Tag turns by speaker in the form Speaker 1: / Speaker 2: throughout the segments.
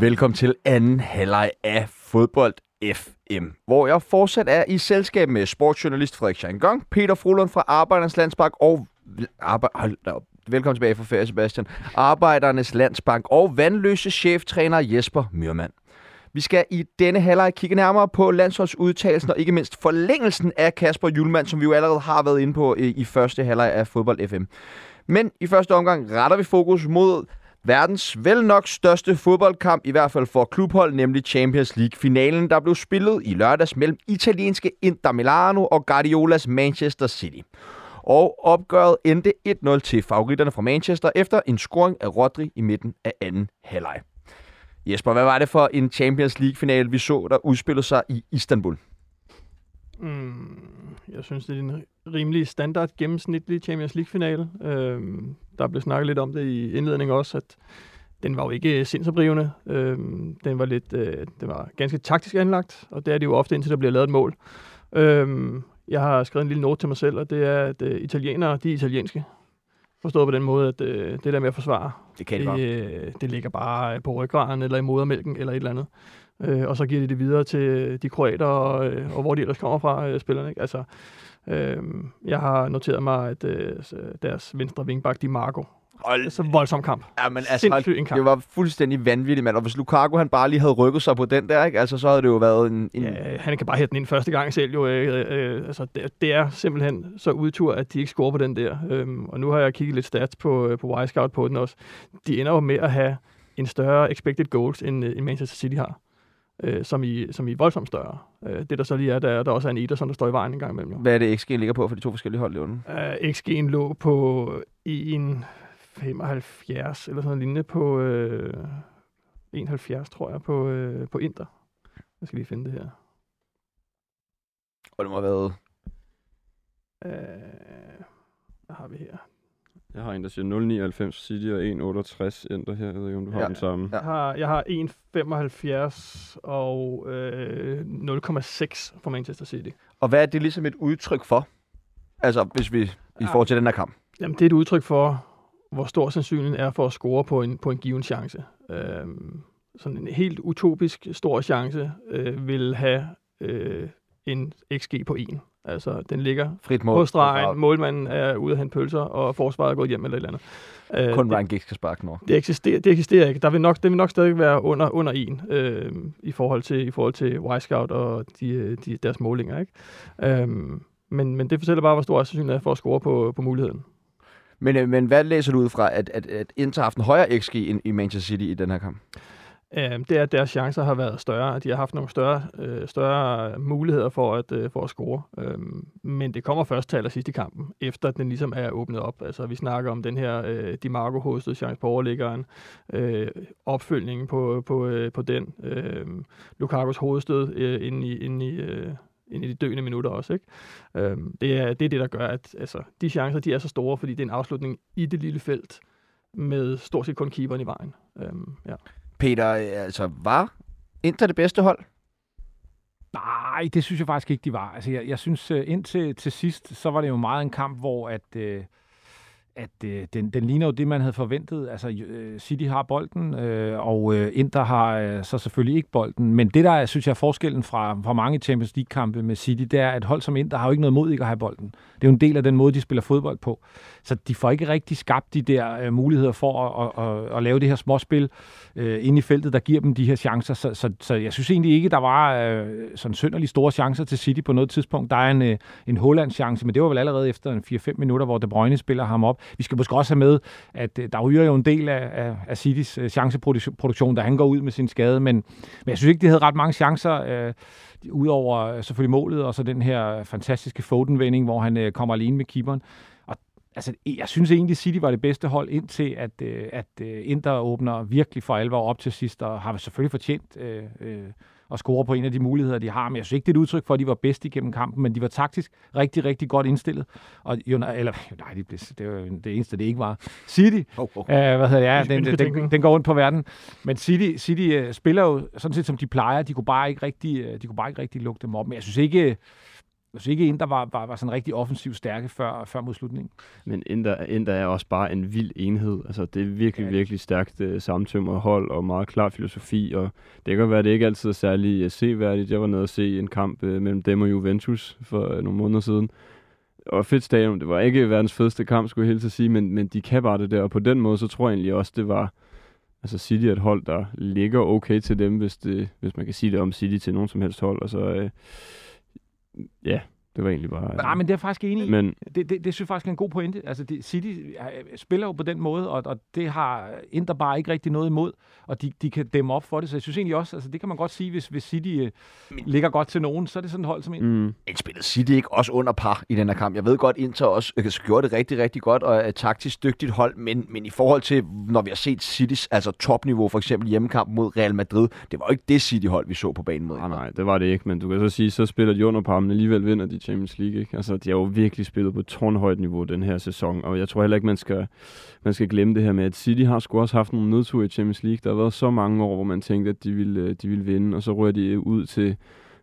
Speaker 1: Velkommen til anden halvleg af Fodbold F. FM, hvor jeg fortsat er i selskab med sportsjournalist Frederik Schangong, Peter Frolund fra Arbejdernes Landsbank og... Arbe... Hold da op. Velkommen tilbage fra ferie, Sebastian. Arbejdernes Landsbank og vandløse cheftræner Jesper Myrmand. Vi skal i denne halvleg kigge nærmere på landsholdsudtagelsen og ikke mindst forlængelsen af Kasper Julemand, som vi jo allerede har været inde på øh, i første halvleg af Fodbold FM. Men i første omgang retter vi fokus mod verdens vel nok største fodboldkamp, i hvert fald for klubhold, nemlig Champions League-finalen, der blev spillet i lørdags mellem italienske Inter Milano og Guardiolas Manchester City. Og opgøret endte 1-0 til favoritterne fra Manchester efter en scoring af Rodri i midten af anden halvleg. Jesper, hvad var det for en Champions League-finale, vi så, der udspillede sig i Istanbul?
Speaker 2: Mm, jeg synes, det er en rimelig standard gennemsnitlig Champions League-finale. Øhm, der blev snakket lidt om det i indledningen også, at den var jo ikke sindsoprivende. Øhm, den var lidt, øh, det var ganske taktisk anlagt, og det er det jo ofte, indtil der bliver lavet et mål. Øhm, jeg har skrevet en lille note til mig selv, og det er, at øh, italienere, de er italienske. Forstået på den måde, at øh, det der med at forsvare,
Speaker 1: det, kan det,
Speaker 2: øh, det ligger bare på ryggraden eller i modermælken eller et eller andet. Øh, og så giver de det videre til de kroater, og, øh, og hvor de ellers kommer fra, øh, spillerne. Ikke? Altså, øh, jeg har noteret mig, at øh, deres venstre vingbak, Di Marco, Hold. Det så voldsom kamp.
Speaker 1: Ja, men altså, hold, kamp. det var fuldstændig vanvittigt, mand. Og hvis Lukaku han bare lige havde rykket sig på den der, ikke? Altså, så havde det jo været en... en...
Speaker 2: Ja, han kan bare hætte den ind første gang selv. Jo, øh, øh, altså, det, det, er simpelthen så udtur, at de ikke scorer på den der. Øhm, og nu har jeg kigget lidt stats på, øh, på Y-Scout på den også. De ender jo med at have en større expected goals, end, øh, end Manchester City har øh, som, i, som i voldsomt større. Øh, det der så lige er, der, der også er en Ederson, der står i vejen en gang imellem. Jo.
Speaker 1: Hvad er det, XG'en ligger på for de to forskellige hold, Leon?
Speaker 2: Øh, XG'en lå på 1,75 eller sådan noget lignende på øh, 1,70 tror jeg på, øh, på Inter. Jeg skal lige finde det her.
Speaker 1: Og det må have været...
Speaker 2: Øh, hvad har vi her?
Speaker 3: Jeg har en, der siger 0,99 City og 1,68 Enter her. Jeg ved ikke, om du har ja. den samme.
Speaker 2: Jeg har, jeg har 1,75 og øh, 0,6 for Manchester City.
Speaker 1: Og hvad er det ligesom et udtryk for? Altså, hvis vi i forhold til den her kamp.
Speaker 2: Jamen, det er et udtryk for, hvor stor sandsynligheden er for at score på en, på en given chance. Øhm, sådan en helt utopisk stor chance øh, vil have øh, en XG på 1. Altså, den ligger
Speaker 1: Frit mål.
Speaker 2: på stregen, målmanden er ude at hente pølser, og forsvaret er gået hjem eller et eller
Speaker 1: andet. Kun uh, Ryan Giggs kan sparke nu.
Speaker 2: Det eksisterer, det eksisterer ikke. Der vil nok, det vil nok stadig være under, under en øh, i forhold til, i forhold til Y-Scout og de, de, deres målinger. Ikke? Øh, men, men det fortæller bare, hvor stor sandsynligheden er for at score på, på muligheden.
Speaker 1: Men, øh, men hvad læser du ud fra, at, at, at Inter har haft en højere XG end i Manchester City i den her kamp?
Speaker 2: Øh, det er, at deres chancer har været større. De har haft nogle større, øh, større muligheder for at, øh, for at score. Øh, men det kommer først til allersidst i kampen, efter den ligesom er åbnet op. Altså, vi snakker om den her øh, Di Marco hostede chance på overliggeren, øh, opfølgningen på, på, øh, på den, øhm, øh, Lukakos hovedstød øh, ind i, ind i øh, ind i de døende minutter også. Ikke? Øhm, det, er, det er det, der gør, at altså, de chancer de er så store, fordi det er en afslutning i det lille felt med stort set kun keeperen i vejen. Øhm, ja.
Speaker 1: Peter, øh, altså var Inter det bedste hold?
Speaker 4: Nej, det synes jeg faktisk ikke, de var. Altså, jeg, jeg synes, øh, indtil til sidst, så var det jo meget en kamp, hvor at, øh, at øh, den, den ligner jo det, man havde forventet. Altså, øh, City har bolden, øh, og øh, Inter har øh, så selvfølgelig ikke bolden. Men det, der synes jeg er forskellen fra, fra mange Champions League-kampe med City, det er, at hold som Inter har jo ikke noget mod ikke at have bolden. Det er jo en del af den måde, de spiller fodbold på. Så de får ikke rigtig skabt de der øh, muligheder for at, at, at, at lave det her småspil øh, inde i feltet, der giver dem de her chancer. Så, så, så jeg synes egentlig ikke, der var øh, sådan synderligt store chancer til City på noget tidspunkt. Der er en, øh, en Holland-chance, men det var vel allerede efter en 4-5 minutter, hvor De Bruyne spiller ham op. Vi skal måske også have med, at øh, der ryger jo en del af, af, af Citys øh, chanceproduktion, da han går ud med sin skade, men, men jeg synes ikke, de havde ret mange chancer. Øh, Udover øh, selvfølgelig målet, og så den her fantastiske Foden-vending, hvor han øh, kommer alene med keeperen altså, e, jeg synes egentlig, City var det bedste hold indtil, at, øh, at øh, Inter åbner virkelig for alvor op til sidst, og har selvfølgelig fortjent øh, øh, at score på en af de muligheder, de har. Men jeg synes ikke, det er et udtryk for, at de var bedst igennem kampen, men de var taktisk rigtig, rigtig godt indstillet. Og United, eller, nej, det, blev, det var det eneste, det ikke var. City,
Speaker 1: Oh, oh.
Speaker 4: Uh, hvad hedder det? Ja, den, den, den, den går rundt på verden. Men City, City uh, spiller jo sådan set, som de plejer. De kunne bare ikke rigtig, uh, de kunne bare ikke rigtig lukke dem op. Men jeg synes ikke, jeg synes ikke, Inter var, var, var sådan rigtig offensivt stærke før, før mod slutningen.
Speaker 3: Men Inter, Inter er også bare en vild enhed. Altså, det er virkelig,
Speaker 4: Ja.
Speaker 3: virkelig stærkt uh, samtømret hold og meget klar filosofi. Og det kan være, at det ikke altid er særlig uh, seværdigt. Jeg var nede og se en kamp uh, mellem dem og Juventus for uh, nogle måneder siden. Og fedt stadion. Det var ikke verdens fedeste kamp, skulle jeg helt til at sige, men, men de kan bare det der. Og på den måde, så tror jeg egentlig også, det var... Altså City er et hold, der ligger okay til dem, hvis, det, hvis man kan sige det om City til nogen som helst hold. Altså, øh, ja, det var egentlig bare...
Speaker 4: Nej, men det er jeg faktisk enig i.
Speaker 3: men
Speaker 4: Det, det, det synes jeg faktisk er en god pointe. Altså, det, City spiller jo på den måde, og, og det har Inter bare ikke rigtig noget imod, og de, de kan dæmme op for det. Så jeg synes egentlig også, altså, det kan man godt sige, hvis, hvis City øh, ligger godt til nogen, så er det sådan et hold som en.
Speaker 3: mm,
Speaker 1: Men spillede City ikke også under par i den her kamp? Jeg ved godt, Inter også øh, gjorde det rigtig, rigtig godt og er et taktisk dygtigt hold, men, men i forhold til, når vi har set Citys altså topniveau, for eksempel hjemmekamp mod Real Madrid, det var jo ikke det City-hold, vi så på banen mod.
Speaker 3: Nej, nej, det var det ikke, men du kan så sige, så spiller de under par, men alligevel vinder de Champions League, ikke? Altså, de har jo virkelig spillet på tårnhøjt niveau den her sæson, og jeg tror heller ikke, man skal, man skal glemme det her med, at City har sgu også haft nogle nedture i Champions League. Der har været så mange år, hvor man tænkte, at de ville, øh, de ville vinde, og så rører de øh, ud til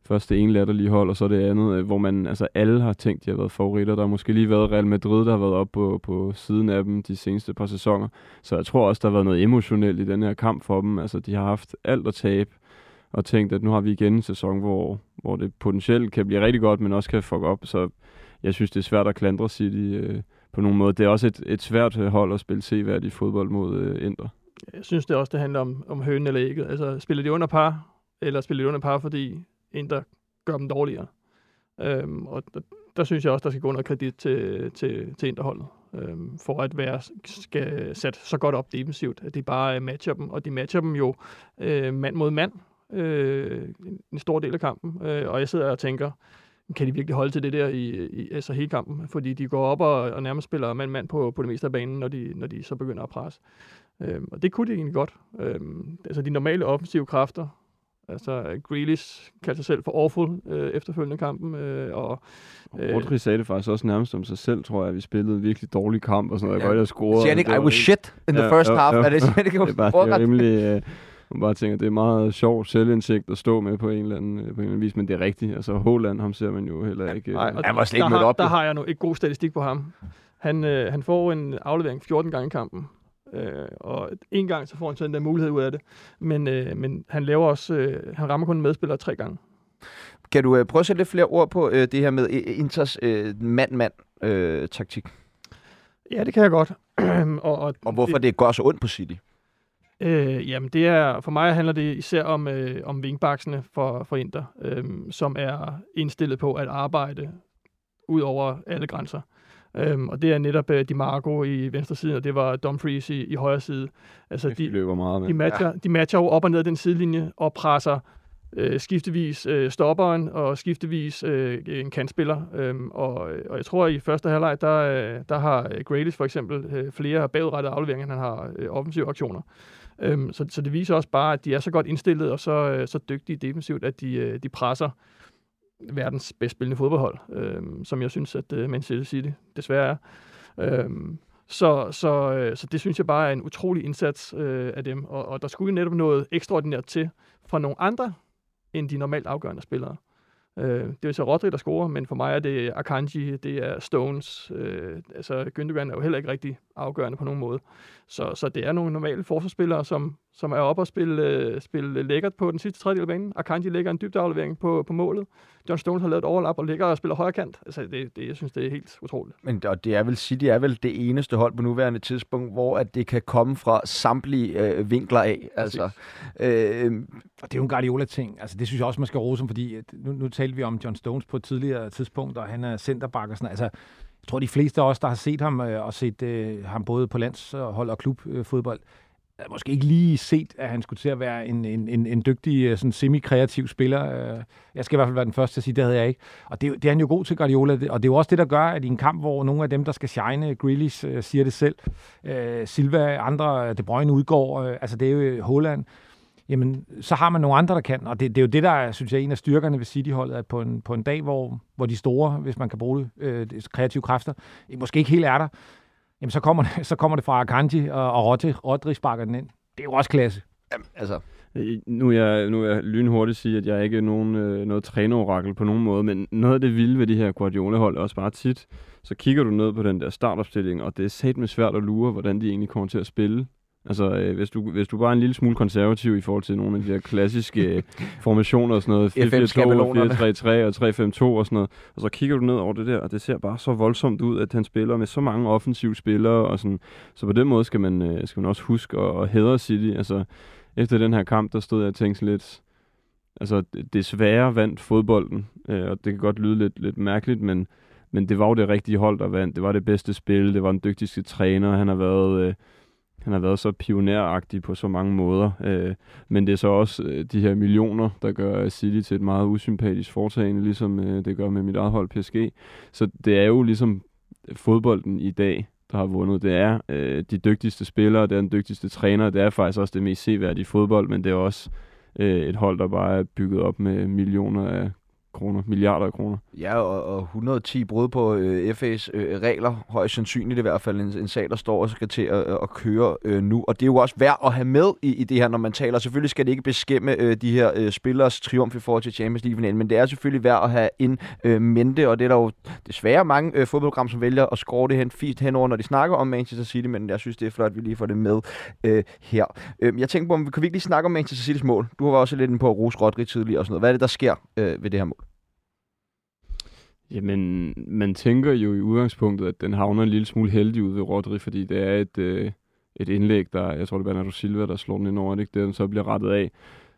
Speaker 3: først det ene latterlige hold, og så det andet, øh, hvor man, altså alle har tænkt, de har været favoritter. Der har måske lige været Real Madrid, der har været op på, på siden af dem de seneste par sæsoner. Så jeg tror også, der har været noget emotionelt i den her kamp for dem. Altså, de har haft alt at tabe, og tænkt, at nu har vi igen en sæson, hvor, hvor det potentielt kan blive rigtig godt, men også kan fuck op. Så jeg synes, det er svært at klandre City øh, på nogen måde. Det er også et, et svært øh, hold at spille seværdigt fodbold mod øh, Inter.
Speaker 2: Jeg synes det også, det handler om, om hønen eller ægget. Altså, spiller de under par, eller spiller de under par, fordi Inter gør dem dårligere? Øhm, og der, der synes jeg også, der skal gå noget kredit til, til, til Interholdet, øhm, for at være skal sat så godt op defensivt, at de bare øh, matcher dem, og de matcher dem jo øh, mand mod mand øh, en- stor del af kampen, øh, og jeg sidder og tænker, kan de virkelig holde til det der i, i altså hele kampen? Fordi de går op og, og nærmest spiller mand-mand på, på det meste af banen, når de, når de så begynder at presse. Øhm, og det kunne de egentlig godt. Øhm, altså de normale offensive kræfter, altså Grealish kaldte sig selv for awful øh, efterfølgende kampen, øh, og
Speaker 3: Øh, Rodri sagde det faktisk også nærmest om sig selv, tror jeg, at vi spillede en virkelig dårlig kamp og sådan noget. Jeg
Speaker 1: Ja.
Speaker 3: godt, jeg scorede.
Speaker 1: Siger han
Speaker 3: og
Speaker 1: ikke,
Speaker 3: det
Speaker 1: I was shit in the
Speaker 3: Ja,
Speaker 1: first
Speaker 3: jo,
Speaker 1: half?
Speaker 3: jo.
Speaker 1: Er det, det
Speaker 3: Det er bare det er
Speaker 1: ordret?
Speaker 3: rimelig... Øh, man bare tænker, det er meget sjov selvindsigt at stå med på en eller anden, øh, på en eller anden vis, men det er rigtigt. Altså, Håland, ham ser man jo heller ikke.
Speaker 1: Nej,
Speaker 3: øh,
Speaker 1: og Han var slet ikke
Speaker 2: der,
Speaker 1: mødt
Speaker 2: har,
Speaker 1: op,
Speaker 2: der
Speaker 1: jo.
Speaker 2: har jeg nu ikke god statistik på ham. Han, øh, han får en aflevering 14 gange i kampen, øh, og en gang så får han sådan den der mulighed ud af det. Men, øh, men han laver også, øh, han rammer kun en medspiller tre gange.
Speaker 1: Kan du øh, prøve at sætte lidt flere ord på øh, det her med øh, Inters øh, mand-mand-taktik?
Speaker 2: Ja, det kan jeg godt. og, og,
Speaker 1: Og hvorfor det går så ondt på City?
Speaker 2: Øh, jamen, det er, for mig handler det især om, øh, om wingbacksene for, for Inter, øh, som er indstillet på at arbejde ud over alle grænser. Øhm, og det er netop øh, Di Marco i venstre side, og det var Dumfries i, i højre side. Altså,
Speaker 3: de løber meget med.
Speaker 2: de, matcher, de matcher jo op og ned den sidelinje og presser øh, skiftevis øh, stopperen og skiftevis øh, en kantspiller. Øhm, og, og jeg tror, at i første halvleg, der, øh, der har Grealish for eksempel øh, flere bagudrettede afleveringer, end han har øh, offensive aktioner. Øhm, så, så det viser også bare, at de er så godt indstillet og så, øh, så dygtige defensivt, at de, øh, de presser verdens bedst spillende fodboldhold, øhm, som jeg synes, at øh, Manchester City desværre er. Øhm, så, så, øh, så det synes jeg bare er en utrolig indsats øh, af dem, og, og der skulle jo netop noget ekstraordinært til fra nogle andre end de normalt afgørende spillere. Øh, det er så Rodri, der scorer, men for mig er det Akanji, det er Stones. Øh, altså Gündogan er jo heller ikke rigtig afgørende på nogen måde. Så, så det er nogle normale forsvarsspillere, som, som er oppe og spille, øh, spille lækkert på den sidste tredjedel af banen. Akanji lægger en dybdeaflevering på, på målet. John Stones har lavet et overlap og ligger og spiller højre kant. Altså det, det, jeg synes, det er helt utroligt.
Speaker 1: Men og det er vel City er vel det eneste hold på nuværende tidspunkt, hvor at det kan komme fra samtlige øh, vinkler af. Altså, øh,
Speaker 4: Og det er jo en Guardiola-ting. Altså, det synes jeg også, man skal rose ham, fordi at nu, nu talte vi om John Stones på et tidligere tidspunkt, og han er centerback og sådan Altså, jeg tror, de fleste af os, der har set ham øh, og set øh, ham både på landshold og klubfodbold, havde måske ikke lige set, at han skulle til at være en, en, en, en dygtig, øh, sådan semi-kreativ spiller. Øh, jeg skal i hvert fald være den første til at sige, det havde jeg ikke. Og det, det er han jo god til, Guardiola. Og det er jo også det, der gør, at i en kamp, hvor nogle af dem, der skal shine, Grealish øh, siger det selv, Silva, andre, De Bruyne udgår, altså det er jo Holland, jamen, så har man nogle andre, der kan. Og det, det er jo det, der er, synes jeg, en af styrkerne ved City-holdet, at på en, på en dag, hvor, hvor de store, hvis man kan bruge det, øh, kreative kræfter, måske ikke helt er der, jamen så kommer det, så kommer det fra Akanji, og, og Rodri, Rodri sparker den ind. Det er jo også klasse.
Speaker 1: Jamen, altså,
Speaker 3: Øh, Nu er jeg, nu er jeg lynhurtigt sige, at jeg ikke er nogen, øh, noget trænerorakel på nogen måde, men noget af det vilde ved de her Guardiola-hold er også bare tit, så kigger du ned på den der startopstilling, og det er sat med svært at lure, hvordan de egentlig kommer til at spille. Altså, øh, hvis, du, hvis du bare er en lille smule konservativ i forhold til nogle af de her klassiske øh, formationer og sådan noget, 4-4-2, 4-3-3 og 3-5-2 og sådan noget, og så kigger du ned over det der, og det ser bare så voldsomt ud, at han spiller med så mange offensive spillere, og sådan, så på den måde skal man, øh, skal man også huske at, at hædre City. Altså, efter den her kamp, der stod jeg og tænkte lidt, altså, det- desværre vandt fodbolden, øh, og det kan godt lyde lidt, lidt mærkeligt, men, men det var jo det rigtige hold, der vandt. Det var det bedste spil, det var den dygtigste træner, han har været... Øh, han har været så pioneragtig på så mange måder. Øh, men det er så også øh, de her millioner, der gør øh, City til et meget usympatisk foretagende, ligesom øh, det gør med mit eget hold PSG. Så det er jo ligesom øh, fodbolden i dag, der har vundet. Det er øh, de dygtigste spillere, det er den dygtigste træner, det er faktisk også det mest seværdige fodbold, men det er også øh, et hold, der bare er bygget op med millioner af kroner, milliarder af kroner.
Speaker 1: Ja, og, og 110 brud på øh, FA's øh, regler, højst sandsynligt i hvert fald en, en sag, der står og skal til at, øh, at køre øh, nu. Og det er jo også værd at have med i, i det her, når man taler. Selvfølgelig skal det ikke beskæmme øh, de her øh, spillers triumf i forhold til Champions League-finalen, men det er selvfølgelig værd at have en øh, mente, og det er der jo desværre mange øh, fodboldprogram, som vælger at score det hen, fint henover, når de snakker om Manchester City, men jeg synes, det er flot, at vi lige får det med øh, her. Øh, jeg tænker på, om vi kan vi ikke lige snakke om Manchester City's mål? Du har også lidt inde på at rose Rodri tidligere og sådan noget. Hvad er det, der sker øh, ved det her mål?
Speaker 3: Jamen, man tænker jo i udgangspunktet, at den havner en lille smule heldig ud ved Rodri, fordi det er et, øh, et indlæg, der, jeg tror det er Bernardo Silva, der slår den ind over, det, den så bliver rettet af.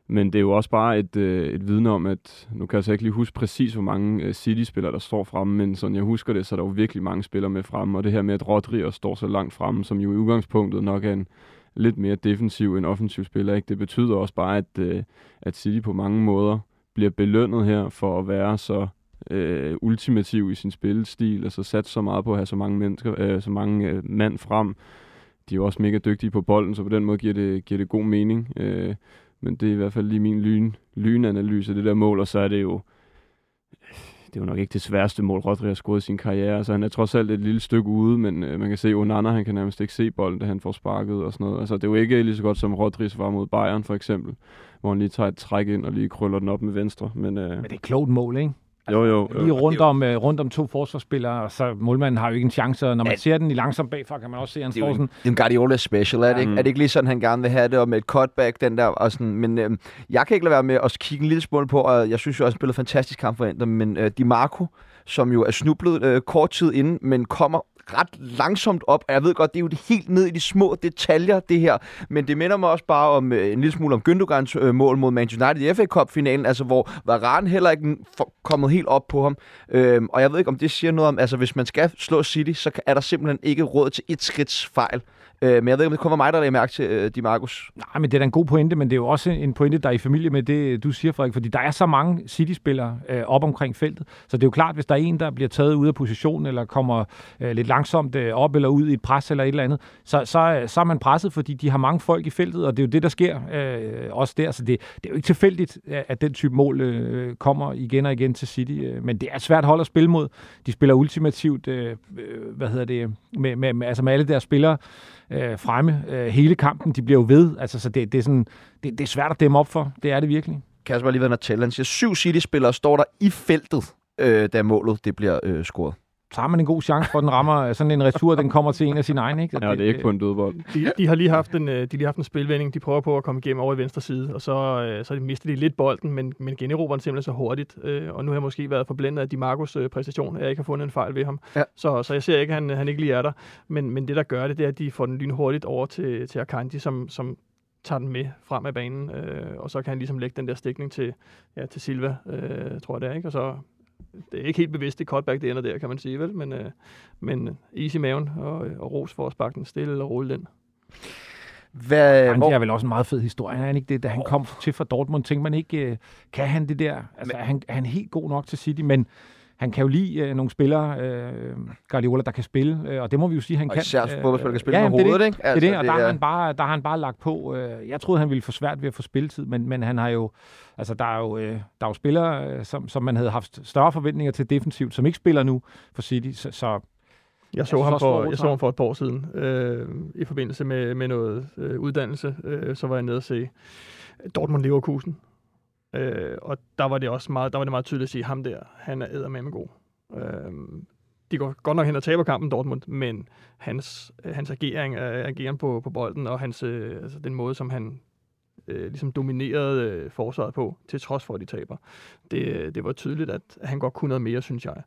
Speaker 3: Men det er jo også bare et, øh, et vidne om, at nu kan jeg så ikke lige huske præcis, hvor mange øh, City-spillere, der står fremme, men sådan jeg husker det, så er der jo virkelig mange spillere med fremme, og det her med, at Rodri også står så langt fremme, som jo i udgangspunktet nok er en lidt mere defensiv end offensiv spiller, ikke? det betyder også bare, at, øh, at City på mange måder bliver belønnet her for at være så øh, ultimativ i sin spillestil, altså sat så meget på at have så mange mennesker, øh, så mange øh, mand frem. De er jo også mega dygtige på bolden, så på den måde giver det, giver det god mening. Øh, men det er i hvert fald lige min lyn, lynanalyse af det der mål, og så er det jo det er jo nok ikke det sværeste mål, Rodri har scoret i sin karriere. Så han er trods alt et lille stykke ude, men øh, man kan se, at Onana, han kan nærmest ikke se bolden, da han får sparket og sådan noget. Altså, det er jo ikke lige så godt som Rodri's var mod Bayern, for eksempel, hvor han lige tager et træk ind og lige krøller den op med venstre. Men, øh,
Speaker 4: Men det er et klogt mål, ikke?
Speaker 3: Jo, jo,
Speaker 4: Lige
Speaker 3: jo.
Speaker 4: rundt om, øh, rundt om to forsvarsspillere, og så målmanden har jo ikke en chance, og når man
Speaker 1: Ja.
Speaker 4: ser den i langsom bagfra, kan man også se, at han
Speaker 1: Det er
Speaker 4: står
Speaker 1: jo
Speaker 4: sådan,
Speaker 1: en, det er en Guardiola special, er det, ikke?
Speaker 3: Mm.
Speaker 1: Er det ikke lige sådan, han gerne vil have det, og med et cutback, den der, og sådan, men øhm, jeg kan ikke lade være med at kigge en lille smule på, og jeg synes jo også, han spillede fantastisk kamp for Inter, men øh, Di Marco, som jo er snublet øh, kort tid inden, men kommer ret langsomt op, og jeg ved godt, det er jo det helt ned i de små detaljer, det her, men det minder mig også bare om øh, en lille smule om Gündogans øh, mål mod Manchester United i FA Cup-finalen, altså hvor Varane heller ikke for, kommet helt op på ham, øhm, og jeg ved ikke, om det siger noget om, altså hvis man skal slå City, så er der simpelthen ikke råd til et skridts fejl, øh, men jeg ved ikke, om det kun var mig, der lagde mærke til øh, Di Marcus.
Speaker 4: Nej, men det er da en god pointe, men det er jo også en pointe, der er i familie med det, du siger, Frederik, fordi der er så mange City-spillere øh, op omkring feltet, så det er jo klart, hvis der er en, der bliver taget ud af position, eller kommer øh, lidt langsomt øh, op eller ud i et pres eller et eller andet, så, så, øh, så er man presset, fordi de har mange folk i feltet, og det er jo det, der sker øh, også der, så det, det er jo ikke tilfældigt, at den type mål øh, kommer igen og igen til City, øh, men det er et svært hold at spille mod. De spiller ultimativt, øh, øh, hvad hedder det, med, med, med, altså med alle deres spillere, øh, fremme øh, hele kampen. De bliver jo ved. Altså, så det, det, er sådan, det, det er svært at dæmme op for. Det er det virkelig.
Speaker 1: Kasper har lige været tælle. Han siger, syv City-spillere står der i feltet, øh, da målet det bliver øh, scoret.
Speaker 4: Så har man en god chance for, at den rammer sådan en retur, den kommer til en af sine egne. Ikke?
Speaker 3: Ja, det er ikke på en dødbold.
Speaker 2: De, de har lige haft en, øh, de har lige haft en spilvending. De prøver på at komme igennem over i venstre side, og så, øh, så de mister de lidt bolden, men, men generober den simpelthen så hurtigt. Øh, og nu har jeg måske været forblændet af Di Marcos præstation, at jeg ikke har fundet en fejl ved ham.
Speaker 1: Ja.
Speaker 2: Så, så jeg ser ikke, at han, han ikke lige er der. Men, men det, der gør det, det er, at de får den lynhurtigt over til, til Akanji, som, som tager den med frem af banen, øh, og så kan han ligesom lægge den der stikning til, ja, til Silva, øh, tror jeg det er, ikke? Og så, det er ikke helt bevidst, det cutback, det ender der, kan man sige, vel? Men, øh, men easy i maven og, og ros for at sparke den stille og roligt ind.
Speaker 1: Hvad,
Speaker 4: Han
Speaker 1: hvor,
Speaker 4: er vel også en meget fed historie, er han ikke det? Da han kom til fra Dortmund, tænkte man ikke, øh, kan han det der? Altså, er han, er han helt god nok til City, men han kan jo lide øh, nogle spillere, øh, Guardiola, der kan spille, øh, og det må vi jo sige, han
Speaker 1: og
Speaker 4: kan.
Speaker 1: især
Speaker 4: Øh,
Speaker 1: fodboldspiller kan spille
Speaker 4: ja,
Speaker 1: med
Speaker 4: jamen, det er
Speaker 1: hovedet, ikke? Altså,
Speaker 4: det er det, og der, er han bare, der har han bare lagt på. Øh, jeg troede, han ville få svært ved at få spilletid, men, men han har jo, altså der er jo, øh, der er jo spillere, øh, som, som man havde haft større forventninger til defensivt, som ikke spiller nu for City, så, så
Speaker 2: Jeg så,
Speaker 4: Jeg
Speaker 2: ham for, jeg så ham for et par år siden, øh, i forbindelse med, med noget øh, uddannelse. Øh, så var jeg nede og se Dortmund Leverkusen. Øh, og der var det også meget, der var det meget tydeligt at sige, ham der, han er eddermame god. Øh, de går godt nok hen og taber kampen, Dortmund, men hans, øh, hans agering, øh, ageren på, på bolden, og hans, øh, altså den måde, som han øh, ligesom dominerede øh, forsvaret på, til trods for, at de taber. Det, øh, det var tydeligt, at han godt kunne noget mere, synes jeg.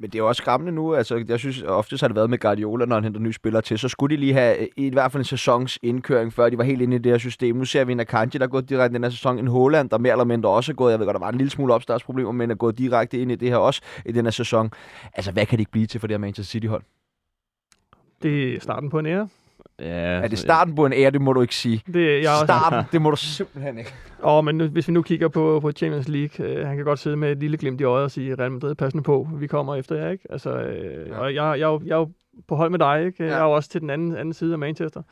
Speaker 1: Men det er jo også skræmmende nu. Altså, jeg synes, ofte har det været med Guardiola, når han henter nye spillere til. Så skulle de lige have øh, i hvert fald en sæsons indkøring, før de var helt inde i det her system. Nu ser vi en Akanji, der er gået direkte i den her sæson. En Holland, der mere eller mindre også er gået. Jeg ved godt, der var en lille smule opstartsproblemer, men er gået direkte ind i det her også i den her sæson. Altså, hvad kan det ikke blive til for det her Manchester City-hold?
Speaker 2: Det er starten på en ære.
Speaker 3: Ja,
Speaker 1: Er det starten på en ære? Det må du ikke sige.
Speaker 2: Det, jeg er også,
Speaker 1: Starten, det må du simpelthen ikke.
Speaker 2: Åh, men nu, hvis vi nu kigger på, på Champions League, øh, han kan godt sidde med et lille glimt i øjet og sige, Real Madrid, pas nu på, vi kommer efter jer, ikke? Altså, øh,
Speaker 1: Ja.
Speaker 2: og jeg, jeg, er jo- jeg er jo på hold med dig, ikke? Jeg
Speaker 1: Ja.
Speaker 2: er jo også til den anden, anden side af Manchester.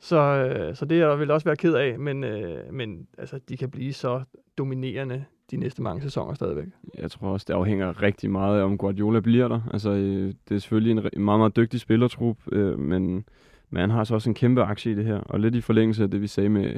Speaker 2: Så, øh, så det er jeg vil også være ked af, men, øh, men altså, de kan blive så dominerende de næste mange sæsoner stadigvæk.
Speaker 3: Jeg tror også, det afhænger rigtig meget af, om Guardiola bliver der. Altså, øh, det er selvfølgelig en meget, meget dygtig spillertrup, øh, men, men han har altså også en kæmpe aktie i det her. Og lidt i forlængelse af det, vi sagde med,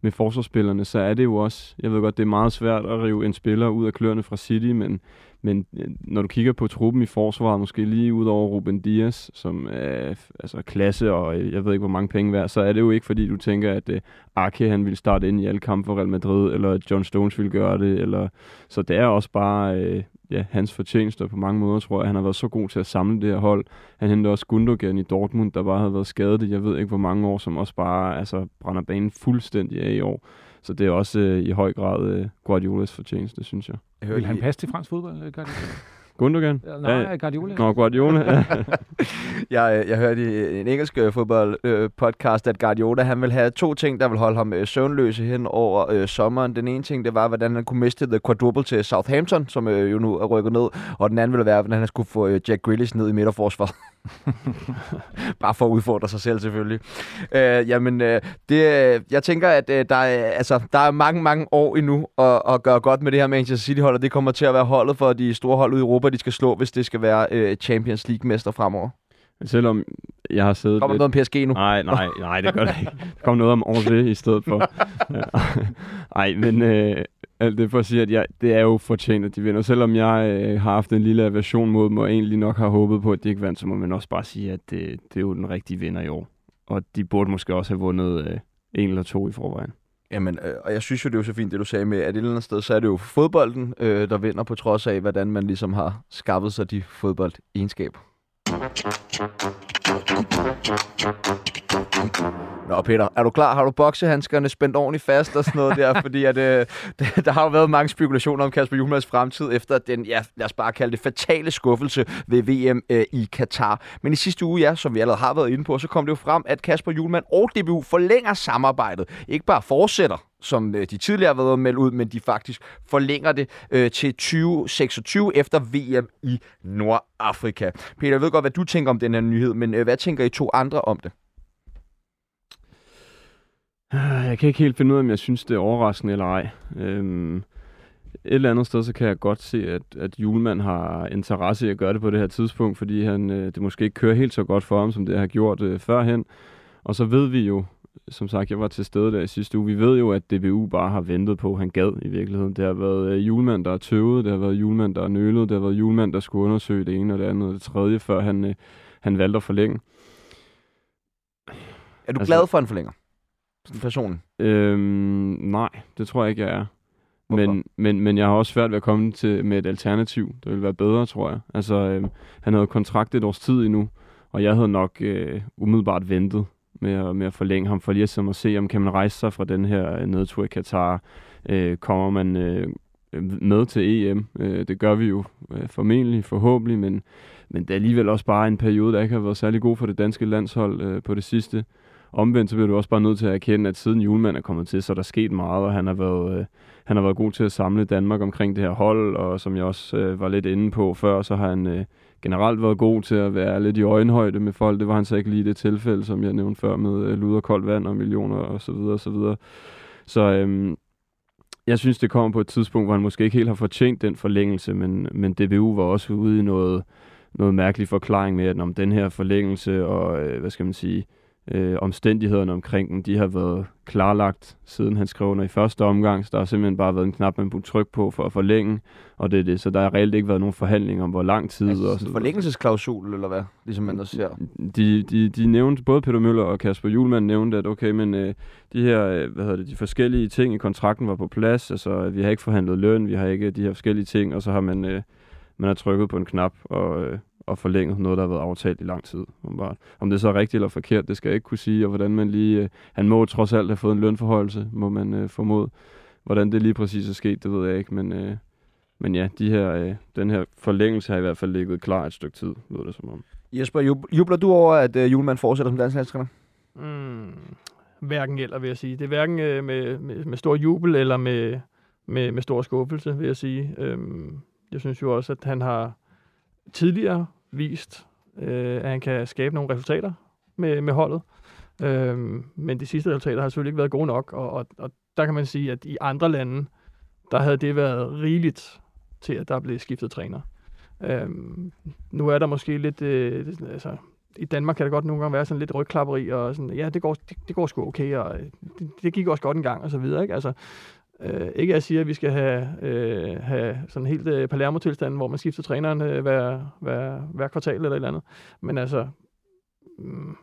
Speaker 3: med forsvarsspillerne, så er det jo også, jeg ved godt, det er meget svært at rive en spiller ud af kløerne fra City, men, men øh, når du kigger på truppen i forsvaret, måske lige ud over Ruben Dias, som er altså klasse, og øh, jeg ved ikke, hvor mange penge værd, så er det jo ikke, fordi du tænker, at øh, uh, Ake, han vil starte ind i alle kampe for Real Madrid, eller at John Stones vil gøre det, eller så det er også bare uh, ja, hans fortjenester på mange måder, tror jeg. Han har været så god til at samle det her hold. Han hentede også Gundogan i Dortmund, der bare havde været skadet i, jeg ved ikke hvor mange år, som også bare altså, brænder banen fuldstændig af i år. Så det er også øh, i høj grad øh, Guardiolas fortjeneste, synes jeg.
Speaker 1: Jeg
Speaker 4: vil han passe til fransk fodbold, øh, Guardiola?
Speaker 3: Gundogan?
Speaker 4: Ja, Nej, Guardiola.
Speaker 3: Nå, Guardiola. Ja.
Speaker 1: Jeg, øh, jeg hørte i en engelsk øh, fodboldpodcast, at Guardiola han vil have to ting, der vil holde ham øh, søvnløse hen over øh, sommeren. Den ene ting, det var, hvordan han kunne miste the quadruple til Southampton, som øh, jo nu er rykket ned. Og den anden ville være, hvordan han skulle få øh, Jack Grealish ned i midterforsvaret. Bare for at udfordre sig selv, selvfølgelig. Øh, jamen, øh, det, øh, jeg tænker, at øh, der, er, altså, der er mange, mange år endnu at, at gøre godt med det her Manchester City-hold, og det kommer til at være holdet for de store hold ude i Europa, de skal slå, hvis det skal være øh, Champions League-mester fremover.
Speaker 3: Selvom jeg har siddet
Speaker 1: Kommer
Speaker 3: lidt...
Speaker 1: noget om PSG nu?
Speaker 3: Nej, nej, nej, det gør det ikke. Der kom noget om Angers i stedet for. Nej, men øh, alt det for at sige, at jeg, det er jo fortjent, at de vinder. Selvom jeg øh, har haft en lille aversion mod dem, og egentlig nok har håbet på, at de ikke vandt, så må man også bare sige, at det, det er jo den rigtige vinder i år. Og de burde måske også have vundet øh, en eller to i forvejen.
Speaker 1: Jamen, øh, og jeg synes jo, det er jo så fint, det du sagde med, at et eller andet sted, så er det jo fodbolden, øh, der vinder på trods af, hvordan man ligesom har skaffet sig de fodboldegenskaber. Nå Peter, er du klar? Har du boksehandskerne spændt ordentligt fast og sådan noget der? Fordi at, øh, der har jo været mange spekulationer om Kasper Juhlmanns fremtid efter den, ja, lad os bare kalde det, fatale skuffelse ved VM øh, i Katar. Men i sidste uge, ja, som vi allerede har været inde på, så kom det jo frem, at Kasper Juhlmann og DBU forlænger samarbejdet. Ikke bare fortsætter, som øh, de tidligere har været meldt ud, men de faktisk forlænger det øh, til 2026 efter VM i Nordafrika. Peter, jeg ved godt, hvad du tænker om den her nyhed, men øh, hvad tænker I to andre om det?
Speaker 3: Jeg kan ikke helt finde ud af, om jeg synes, det er overraskende eller ej. Øhm, et eller andet sted, så kan jeg godt se, at, at Julemand har interesse i at gøre det på det her tidspunkt, fordi han, øh, det måske ikke kører helt så godt for ham, som det har gjort øh, førhen. Og så ved vi jo, som sagt, jeg var til stede der i sidste uge, vi ved jo, at DBU bare har ventet på, at han gad i virkeligheden. Det har været øh, Julemand, der har tøvet, det har været Julemand, der har nølet, det har været Julemand, der skulle undersøge det ene og det andet og det tredje, før han, øh, han valgte at forlænge.
Speaker 1: Er du
Speaker 3: Altså-
Speaker 1: glad for en forlænger? Sådan personen.
Speaker 3: Øhm, nej, det tror jeg ikke, jeg er.
Speaker 1: Hvorfor?
Speaker 3: Men, men, men jeg har også svært ved at komme til med et alternativ, der vil være bedre, tror jeg. Altså, øhm, han havde kontrakt et års tid endnu, og jeg havde nok øh, umiddelbart ventet med at, med at forlænge ham, for lige at og se, om kan man rejse sig fra den her øh, nedtur i Katar. Øh, kommer man øh, med til EM? Øh, det gør vi jo øh, formentlig, forhåbentlig, men, men det er alligevel også bare en periode, der ikke har været særlig god for det danske landshold øh, på det sidste omvendt, så bliver du også bare nødt til at erkende, at siden julemanden er kommet til, så er der sket meget, og han har været, øh, han har været god til at samle Danmark omkring det her hold, og som jeg også øh, var lidt inde på før, så har han øh, generelt været god til at være lidt i øjenhøjde med folk. Det var han så ikke lige i det tilfælde, som jeg nævnte før med øh, luder koldt vand og millioner og så videre og så videre. Så øh, jeg synes, det kommer på et tidspunkt, hvor han måske ikke helt har fortjent den forlængelse, men, men DBU var også ude i noget, noget mærkelig forklaring med, at om den her forlængelse og, øh, hvad skal man sige, øh, omstændighederne omkring den, de har været klarlagt, siden han skrev under i første omgang, så der har simpelthen bare været en knap, man kunne trykke på for at forlænge, og det er det, så der har reelt ikke været nogen forhandling om, hvor lang tid.
Speaker 1: Altså,
Speaker 3: og
Speaker 1: sådan en forlængelsesklausul, eller hvad? Ligesom man også ser.
Speaker 3: De, de, de nævnte, både Peter Møller og Kasper Julemand nævnte, at okay, men øh, de her, øh, hvad hedder det, de forskellige ting i kontrakten var på plads, altså vi har ikke forhandlet løn, vi har ikke de her forskellige ting, og så har man, øh, man har trykket på en knap, og, øh, og forlænget noget, der har været aftalt i lang tid. Om, om det så er rigtigt eller forkert, det skal jeg ikke kunne sige, og hvordan man lige... Øh, han må trods alt have fået en lønforhøjelse, må man øh, formode. Hvordan det lige præcis er sket, det ved jeg ikke, men, øh, men ja, de her, øh, den her forlængelse har i hvert fald ligget klar et stykke tid, lød det som om.
Speaker 1: Jesper, jubler du over, at øh, Julemand fortsætter som dansk landstræner?
Speaker 2: Mm, hverken eller, vil jeg sige. Det er hverken øh, med, med, med stor jubel eller med, med, med stor skuffelse, vil jeg sige. Øhm, jeg synes jo også, at han har tidligere vist, øh, at han kan skabe nogle resultater med, med holdet. Øh, men de sidste resultater har selvfølgelig ikke været gode nok, og, og, og der kan man sige, at i andre lande, der havde det været rigeligt til, at der blev skiftet træner. Øh, nu er der måske lidt, øh, altså, i Danmark kan det godt nogle gange være sådan lidt rygklapperi, og sådan, ja, det går, det, det går sgu okay, og øh, det, det gik også godt en gang, og så videre, ikke? Altså, Øh, ikke at jeg siger, at vi skal have, øh, have sådan helt øh, Palermo-tilstand, hvor man skifter træneren øh, hver, hver, hver kvartal eller et eller andet. Men altså, mm,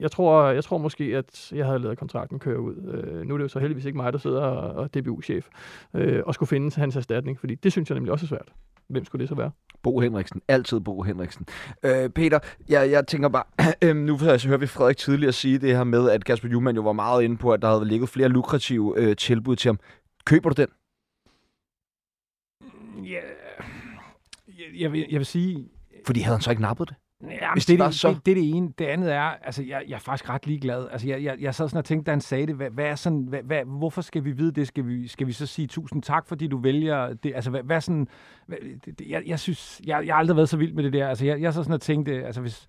Speaker 2: jeg tror, jeg tror måske, at jeg havde lavet kontrakten køre ud. Øh, nu er det jo så heldigvis ikke mig, der sidder og, og DBU-chef, øh, og skulle finde hans erstatning, fordi det synes jeg nemlig også er svært. Hvem skulle det så være?
Speaker 1: Bo Henriksen. Altid Bo Henriksen. Øh, Peter, jeg, jeg tænker bare, øh, nu så hører vi Frederik tidligere sige det her med, at Kasper Juhlmann jo var meget inde på, at der havde ligget flere lukrative øh, tilbud til ham. Køber du den?
Speaker 4: Ja, jeg, jeg, vil, jeg vil sige...
Speaker 1: Fordi havde han så ikke nappet det?
Speaker 4: Ja, Hvis det, det, så... det, det er det ene. Det andet er, altså jeg, jeg er faktisk ret ligeglad. Altså jeg, jeg, jeg sad sådan og tænkte, da han sagde det, hvad, hvad er sådan, hvad, hvad, hvorfor skal vi vide det? Skal vi, skal vi så sige tusind tak, fordi du vælger det? Altså hvad, hvad sådan, hvad, det, jeg, jeg synes, jeg, jeg har aldrig været så vild med det der. Altså jeg, jeg så sådan og tænkte, altså hvis,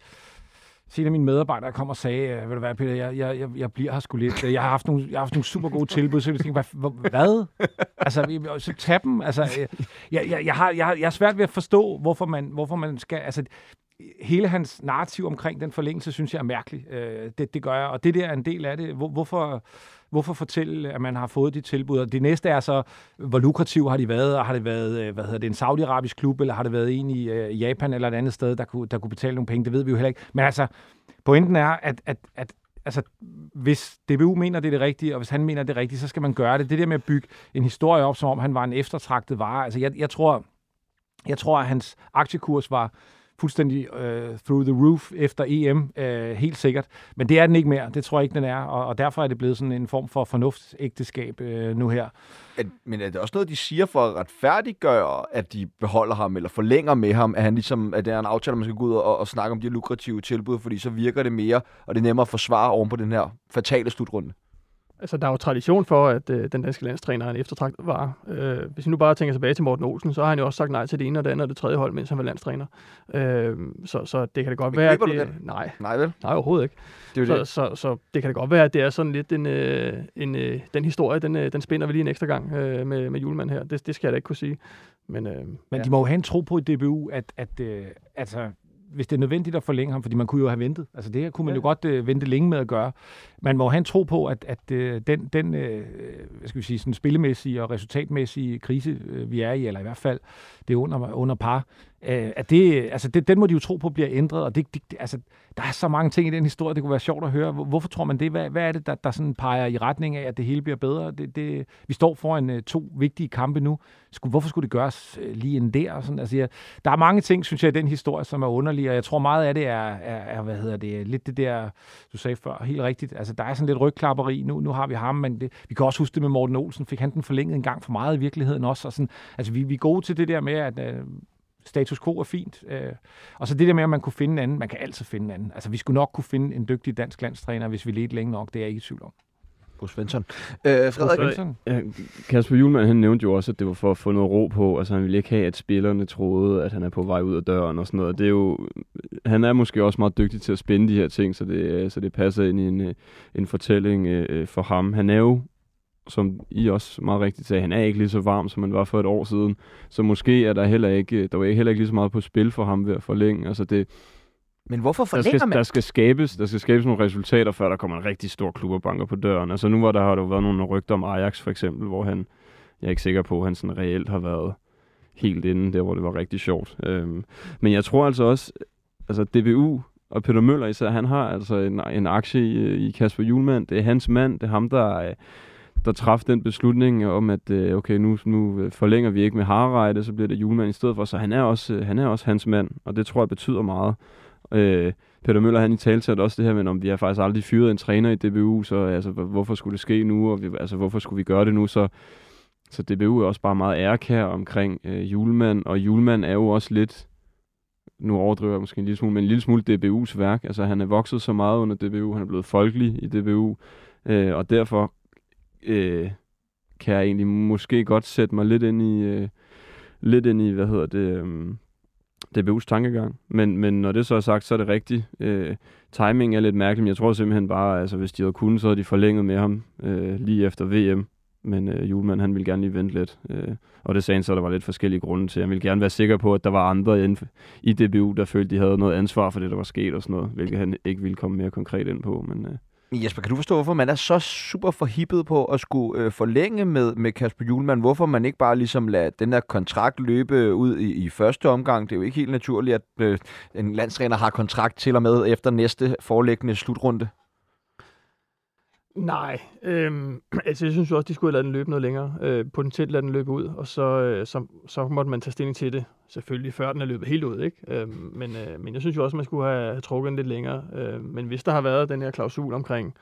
Speaker 4: en af mine medarbejdere kom og sagde, øh, ved du hvad, Peter, jeg, jeg, jeg, jeg bliver her sgu lidt. Jeg har haft nogle, jeg har haft nogle super gode tilbud, så jeg tænkte, hvad? hvad? altså, så tag dem. Altså, jeg, jeg, jeg, har, jeg, har, jeg har svært ved at forstå, hvorfor man, hvorfor man skal... Altså, hele hans narrativ omkring den forlængelse, synes jeg er mærkelig. Øh, det, det gør jeg, og det der er en del af det. Hvor, hvorfor, hvorfor fortælle, at man har fået de tilbud? Og det næste er så, hvor lukrativ har de været, og har det været øh, hvad hedder det, en saudiarabisk klub, eller har det været en i øh, Japan eller et andet sted, der kunne, der kunne betale nogle penge? Det ved vi jo heller ikke. Men altså, pointen er, at, at, at altså, hvis DBU mener, det er det rigtige, og hvis han mener, det er rigtigt, så skal man gøre det. Det der med at bygge en historie op, som om han var en eftertragtet vare. Altså, jeg, jeg tror, jeg tror, at hans aktiekurs var fuldstændig øh, through the roof efter EM, øh, helt sikkert. Men det er den ikke mere. Det tror jeg ikke, den er. Og, og derfor er det blevet sådan en form for fornuftsægteskab øh, nu her.
Speaker 1: At, men er det også noget, de siger for at retfærdiggøre, at de beholder ham eller forlænger med ham? At, han ligesom, at det er en aftale, man skal gå ud og, og snakke om de lukrative tilbud, fordi så virker det mere, og det er nemmere at forsvare oven på den her fatale slutrunde?
Speaker 2: Altså, der er jo tradition for, at øh, den danske landstræner er en eftertragtet var. Øh, hvis vi nu bare tænker tilbage til Morten Olsen, så har han jo også sagt nej til det ene og det andet og det tredje hold, mens han var landstræner. Øh, så, så det kan det godt
Speaker 1: Men
Speaker 2: være,
Speaker 1: at
Speaker 2: det...
Speaker 1: Den?
Speaker 2: Nej.
Speaker 1: Nej, vel?
Speaker 2: Nej, overhovedet ikke.
Speaker 1: Det er
Speaker 2: så,
Speaker 1: det.
Speaker 2: Så, så, så, det kan det godt være, at det er sådan lidt en, øh, en øh, den historie, den, øh, den spænder vi lige en ekstra gang øh, med, med julemand her. Det, det skal jeg da ikke kunne sige. Men, øh,
Speaker 4: Men ja. de må jo have en tro på i DBU, at, at øh, altså, hvis det er nødvendigt at forlænge ham, fordi man kunne jo have ventet. Altså det her kunne man ja. jo godt øh, vente længe med at gøre. Man må have en tro på, at, at øh, den, den øh, hvad skal vi sige, sådan spillemæssige og resultatmæssige krise, øh, vi er i, eller i hvert fald det er under, under par, øh, at det, altså det, den må de jo tro på bliver ændret, og det, det, altså, der er så mange ting i den historie, det kunne være sjovt at høre. Hvorfor tror man det? Hvad, hvad er det, der, der sådan peger i retning af, at det hele bliver bedre? Det, det, vi står foran uh, to vigtige kampe nu. Skulle, hvorfor skulle det gøres øh, lige en der? Og sådan? Altså, ja, der er mange ting, synes jeg, i den historie, som er underlige, og jeg tror meget af det er, er, er hvad hedder det, lidt det der, du sagde før, helt rigtigt. Altså, der er sådan lidt rygklapperi. Nu, nu har vi ham, men det, vi kan også huske det med Morten Olsen. Fik han den forlænget en gang for meget i virkeligheden også? Og sådan, altså, vi, vi er gode til det der med, at øh, status quo er fint. Øh, og så det der med, at man kunne finde en anden. Man kan altid finde en anden. Altså, vi skulle nok kunne finde en dygtig dansk landstræner, hvis vi ledte længe nok. Det er jeg ikke i tvivl om.
Speaker 1: Bo Svensson. Øh, Frederik,
Speaker 4: Svensson?
Speaker 3: Ja, Kasper Julemand, han nævnte jo også, at det var for at få noget ro på. Altså, han ville ikke have, at spillerne troede, at han er på vej ud af døren og sådan noget. Det er jo, han er måske også meget dygtig til at spænde de her ting, så det, så det passer ind i en, øh, en fortælling øh, for ham. Han er jo som I også meget rigtigt sagde, han er ikke lige så varm, som han var for et år siden. Så måske er der heller ikke, der var heller ikke lige så meget på spil for ham ved at forlænge. Altså det,
Speaker 1: men hvorfor
Speaker 3: der
Speaker 1: forlænger
Speaker 3: skal,
Speaker 1: man?
Speaker 3: der skal skabes, der skal skabes nogle resultater, før der kommer en rigtig stor klub og banker på døren. Altså nu var der har der jo været nogle rygter om Ajax for eksempel, hvor han, jeg er ikke sikker på, at han sådan reelt har været helt inde, der hvor det var rigtig sjovt. Øhm, men jeg tror altså også, altså DBU og Peter Møller især, han har altså en, en aktie i, i Kasper Julemand. Det er hans mand, det er ham, der, der træffede den beslutning om, at øh, okay, nu, nu øh, forlænger vi ikke med Harreide, så bliver det Julemand i stedet for. Så han er også, øh, han er også hans mand, og det tror jeg betyder meget. Øh, Peter Møller, han i tale også det her med, om vi har faktisk aldrig fyret en træner i DBU, så altså, hvorfor skulle det ske nu, og vi, altså, hvorfor skulle vi gøre det nu, så, så DBU er også bare meget ærkær omkring øh, Julemand, og Julemand er jo også lidt, nu overdriver jeg måske en lille smule, men en lille smule DBU's værk, altså han er vokset så meget under DBU, han er blevet folkelig i DBU, øh, og derfor øh, kan jeg egentlig måske godt sætte mig lidt ind i, øh, lidt ind i, hvad hedder det, øh, DBU's tankegang. Men, men når det så er sagt, så er det rigtigt. Øh, timing er lidt mærkelig, men jeg tror simpelthen bare, altså hvis de havde kunnet, så havde de forlænget med ham øh, lige efter VM. Men øh, Julemand, han ville gerne lige vente lidt. Øh, og det sagde han så, der var lidt forskellige grunde til. Han ville gerne være sikker på, at der var andre inden i DBU, der følte, de havde noget ansvar for det, der var sket og sådan noget. Hvilket han ikke ville komme mere konkret ind på. Men, øh,
Speaker 1: Jesper, kan du forstå, hvorfor man er så super forhippet på at skulle øh, forlænge med, med Kasper Julemand? Hvorfor man ikke bare ligesom lader den her kontrakt løbe øh, ud i, i første omgang? Det er jo ikke helt naturligt, at øh, en landstræner har kontrakt til og med efter næste forelæggende slutrunde.
Speaker 2: Nej, øhm, altså jeg synes jo også, de skulle have ladet den løbe noget længere. Øh, potentielt lade den løbe ud, og så, øh, så, så måtte man tage stilling til det, selvfølgelig før den er løbet helt ud. Ikke? Øh, men, øh, men jeg synes jo også, man skulle have, have trukket den lidt længere. Øh, men hvis der har været den her klausul omkring,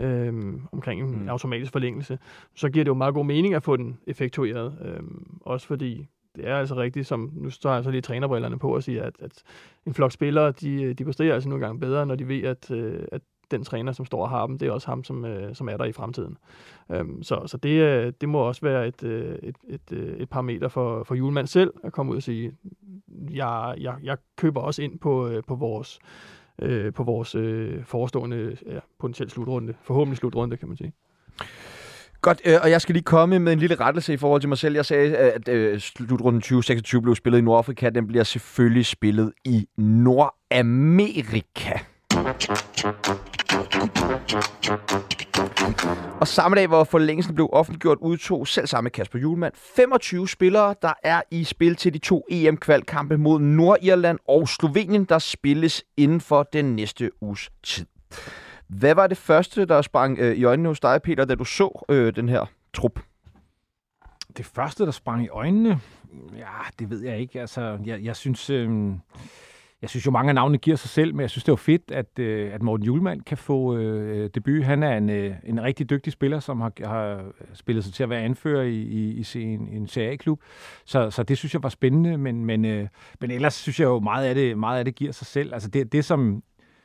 Speaker 2: øh, omkring en mm. automatisk forlængelse, så giver det jo meget god mening at få den effektueret. Øh, også fordi det er altså rigtigt, som nu står jeg så lige trænerbrillerne på og siger, at, at en flok spillere, de, de præsterer altså nogle gange bedre, når de ved, at, øh, at den træner, som står og har dem, det er også ham, som, øh, som er der i fremtiden. Øhm, så så det, øh, det må også være et, øh, et, et, øh, et parameter for, for julemand selv at komme ud og sige, jeg, jeg, jeg køber også ind på, øh, på vores, øh, på vores øh, forestående ja, potentielt slutrunde, forhåbentlig slutrunde, kan man sige.
Speaker 1: Godt, øh, og jeg skal lige komme med en lille rettelse i forhold til mig selv. Jeg sagde, at øh, slutrunden 2026 blev spillet i Nordafrika. Den bliver selvfølgelig spillet i Nordamerika. Og samme dag, hvor forlængelsen blev offentliggjort, udtog selv samme Kasper Julemand 25 spillere, der er i spil til de to EM-kvalkampe mod Nordirland og Slovenien, der spilles inden for den næste uges tid. Hvad var det første, der sprang øh, i øjnene hos dig, Peter, da du så øh, den her trup?
Speaker 4: Det første, der sprang i øjnene? Ja, det ved jeg ikke. Altså, jeg, jeg synes... Øh jeg synes jo, mange af navnene giver sig selv, men jeg synes, det er jo fedt, at, øh, at Morten Julemand kan få øh, debut. Han er en, øh, en rigtig dygtig spiller, som har, har spillet sig til at være anfører i, i, i en, en CA-klub. Så, så det synes jeg var spændende, men, men, øh, men ellers synes jeg jo, meget af det, meget af det giver sig selv. Altså det, det, som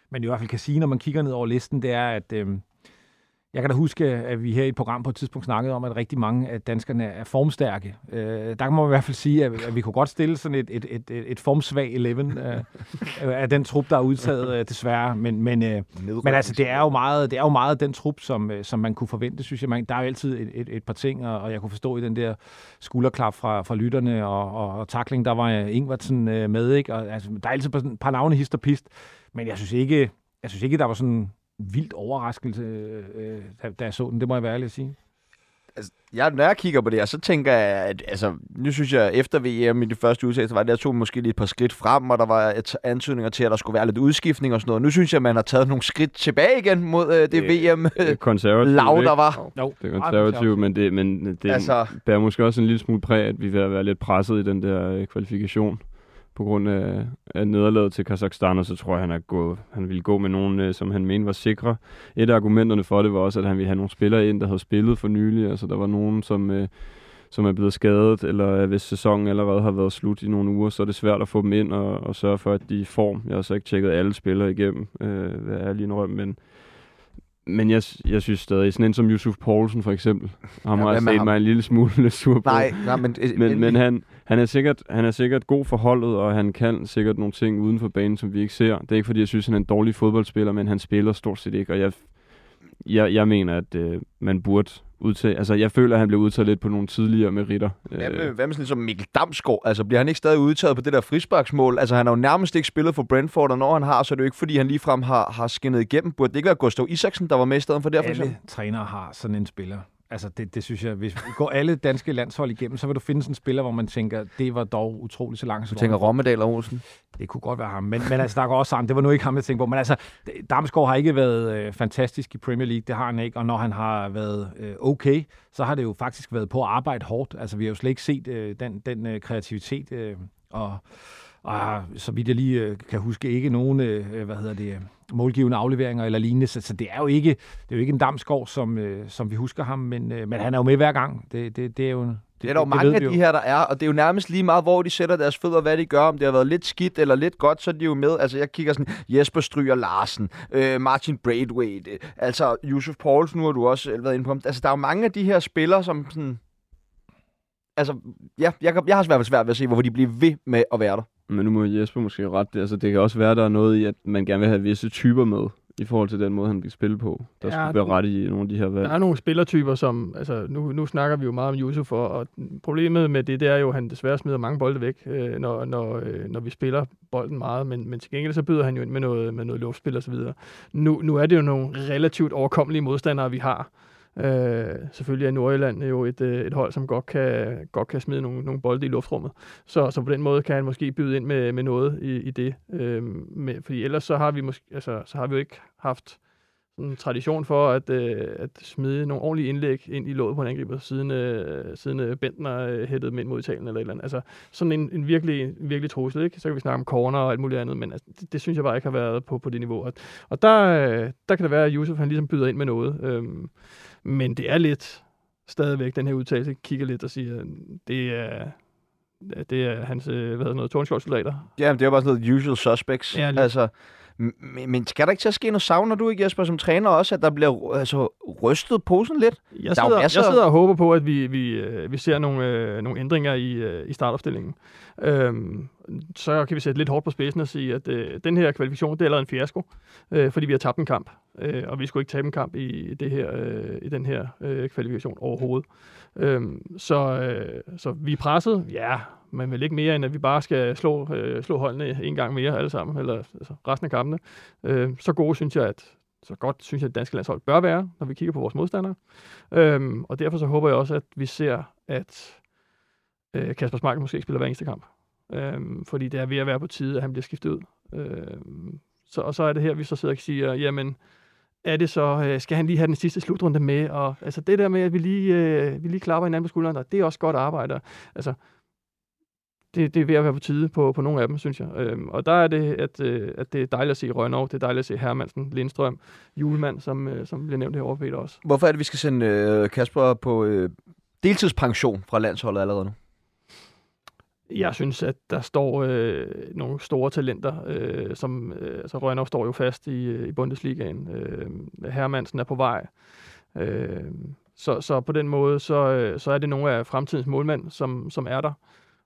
Speaker 4: man i hvert fald kan sige, når man kigger ned over listen, det er, at... Øh, jeg kan da huske, at vi her i et program på et tidspunkt snakkede om, at rigtig mange af danskerne er formstærke. Øh, der kan man i hvert fald sige, at, at vi kunne godt stille sådan et, et, et, et formsvag 11 øh, af den trup, der er udtaget øh, desværre. Men, men, øh, men altså, det er, jo meget, det er jo meget den trup, som, øh, som man kunne forvente, synes jeg. Man, der er jo altid et, et, et par ting, og, og jeg kunne forstå i den der skulderklap fra, fra lytterne og, og, og takling, der var Ingvartsen øh, med. Ikke? Og, altså, der er altid et par navne hist og pist, men jeg synes ikke, jeg synes ikke, der var sådan vildt overraskelse, øh, da, da jeg så den. Det må jeg være ærlig at sige.
Speaker 1: Altså, jeg, når jeg kigger på det her, så tænker jeg, at altså, nu synes jeg, efter VM i de første udsættelser, var det, jeg tog måske lige et par skridt frem, og der var et antydninger til, at der skulle være lidt udskiftning og sådan noget. Nu synes jeg, at man har taget nogle skridt tilbage igen mod øh, det, det VM
Speaker 3: konservativ,
Speaker 1: lav, der var.
Speaker 3: No, det er konservativt, men det, men det altså, bærer måske også en lille smule præg, at vi vil være lidt presset i den der øh, kvalifikation på grund af, af nederlaget til Kazakhstan, og så tror jeg, han, er gået, han ville gå med nogen, øh, som han mente var sikre. Et af argumenterne for det var også, at han ville have nogle spillere ind, der havde spillet for nylig. Altså, der var nogen, som, øh, som er blevet skadet, eller hvis sæsonen allerede har været slut i nogle uger, så er det svært at få dem ind og, og sørge for, at de er i form. Jeg har så ikke tjekket alle spillere igennem, øh, hvad er lige en røm, men men jeg, jeg synes stadig, sådan en som Yusuf Poulsen for eksempel, ham
Speaker 1: Ja,
Speaker 3: har jeg set
Speaker 1: ham?
Speaker 3: mig en lille smule sur på.
Speaker 1: Nej, nej, men...
Speaker 3: Men, men han, han, er sikkert, han er sikkert god for holdet, og han kan sikkert nogle ting uden for banen, som vi ikke ser. Det er ikke, fordi jeg synes, han er en dårlig fodboldspiller, men han spiller stort set ikke, og jeg, jeg, jeg mener, at øh, man burde udtage... Altså, jeg føler, at han blev udtaget lidt på nogle tidligere meritter.
Speaker 1: Hvad med,
Speaker 3: Øh,
Speaker 1: hvad med sådan som Mikkel Damsgaard? Altså, bliver han ikke stadig udtaget på det der frisparksmål? Altså, han har jo nærmest ikke spillet for Brentford, og når han har, så er det jo ikke, fordi han ligefrem har, har skinnet igennem. Burde det ikke være Gustav Isaksen, der var med i stedet for der, for eksempel?
Speaker 4: Alle trænere har sådan en spiller. Altså, det, det synes jeg, hvis vi går alle danske landshold igennem, så vil du finde sådan en spiller, hvor man tænker, det var dog utroligt så langt.
Speaker 1: Du tænker Rommedal og Olsen?
Speaker 4: Det kunne godt være ham, men, men altså, der går også sammen. Det var nu ikke ham, jeg tænkte på. Men altså, Damsgaard har ikke været øh, fantastisk i Premier League, det har han ikke. Og når han har været øh, okay, så har det jo faktisk været på at arbejde hårdt. Altså, vi har jo slet ikke set øh, den, den øh, kreativitet øh, og og så vidt jeg lige øh, kan huske, ikke nogen øh, hvad hedder det, øh, målgivende afleveringer eller lignende. Så, så det er jo ikke, det er jo ikke en damskov, som, øh, som vi husker ham, men, øh, men han er jo med hver gang. Det, det, det er jo...
Speaker 1: Det er der jo mange af de her, der er, og det er jo nærmest lige meget, hvor de sætter deres fødder, hvad de gør. Om det har været lidt skidt eller lidt godt, så er de jo med. Altså, jeg kigger sådan, Jesper Stryger Larsen, øh, Martin Braithwaite, øh, altså Yusuf Poulsen, nu har du også været inde på ham. Altså, der er jo mange af de her spillere, som sådan... Altså, ja, jeg, jeg har svært, svært ved at se, hvorfor de bliver ved med at være der.
Speaker 3: Men nu må Jesper måske ret det. Altså, det kan også være, der er noget i, at man gerne vil have visse typer med, i forhold til den måde, han bliver spillet på. Der
Speaker 2: ja,
Speaker 3: skulle være ret i nogle af de her valg.
Speaker 2: Der er nogle spillertyper, som... Altså, nu, nu snakker vi jo meget om Yusuf, og, og problemet med det, det er jo, at han desværre smider mange bolde væk, øh, når, når, øh, når vi spiller bolden meget, men, men til gengæld så byder han jo ind med noget, med noget luftspil og så videre. Nu, nu er det jo nogle relativt overkommelige modstandere, vi har. Øh, selvfølgelig er Nordjylland jo et, øh, et hold, som godt kan, godt kan smide nogle, nogle bolde i luftrummet. Så, så på den måde kan han måske byde ind med, med noget i, i det. Øh, med, fordi ellers så har vi måske, altså, så har vi jo ikke haft sådan en tradition for at, øh, at smide nogle ordentlige indlæg ind i låget på en angriber, siden, øh, siden øh, Bentner øh, hættede dem ind mod Italien eller et eller andet. Altså sådan en, en virkelig, en virkelig trussel, ikke? Så kan vi snakke om corner og alt muligt andet, men altså, det, det, synes jeg bare ikke har været på, på det niveau. Og, og der, øh, der kan det være, at Yusuf han ligesom byder ind med noget. Øhm, men det er lidt stadigvæk, den her udtalelse, kigger lidt og siger, det er, det er hans, øh, hvad hedder noget, tårnskjoldsoldater.
Speaker 1: Ja, men det er jo bare sådan noget usual suspects.
Speaker 2: Ja, lige-
Speaker 1: altså, men, men skal der ikke til at ske noget? Savner du ikke, Jesper, som træner også, at der bliver altså, rystet posen lidt?
Speaker 2: Jeg
Speaker 1: er
Speaker 2: sidder, jeg
Speaker 1: masser-
Speaker 2: sidder og håber på, at vi, vi, øh, vi ser nogle, øh, nogle ændringer i, øh, i startopstillingen. Øhm, så kan vi sætte lidt hårdt på spidsen og sige, at øh, den her kvalifikation, det er allerede en fiasko, øh, fordi vi har tabt en kamp. Øh, og vi skulle ikke tabe en kamp i, det her, øh, i den her øh, kvalifikation overhovedet. Øhm, så, øh, så vi er presset, ja, men vel ikke mere, end at vi bare skal slå, øh, slå holdene en gang mere alle sammen, eller altså, resten af kampene. Øh, så gode synes jeg, at så godt synes jeg, at danske landshold bør være, når vi kigger på vores modstandere. Øhm, og derfor så håber jeg også, at vi ser, at øh, Kasper Smark måske spiller hver eneste kamp. Øhm, fordi det er ved at være på tide, at han bliver skiftet ud. Øhm, så, og så er det her, vi så sidder og siger, jamen, er det så, øh, skal han lige have den sidste slutrunde med? Og altså det der med, at vi lige, øh, vi lige klapper hinanden på skulderen, det er også godt arbejde. Altså, det, det er ved at være på tide på, på nogle af dem, synes jeg. Øhm, og der er det, at, øh, at det er dejligt at se Rønov, det er dejligt at se Hermansen, Lindstrøm, Julemand, som, øh, som bliver nævnt herovre, Peter også.
Speaker 1: Hvorfor er det, vi skal sende øh, Kasper på øh, deltidspension fra landsholdet allerede nu?
Speaker 2: Jeg synes, at der står øh, nogle store talenter, øh, som øh, altså Rønner står jo fast i, øh, i Bundesligaen. Øh, Hermansen er på vej. Øh, så, så på den måde, så, øh, så er det nogle af fremtidens målmænd, som, som er der.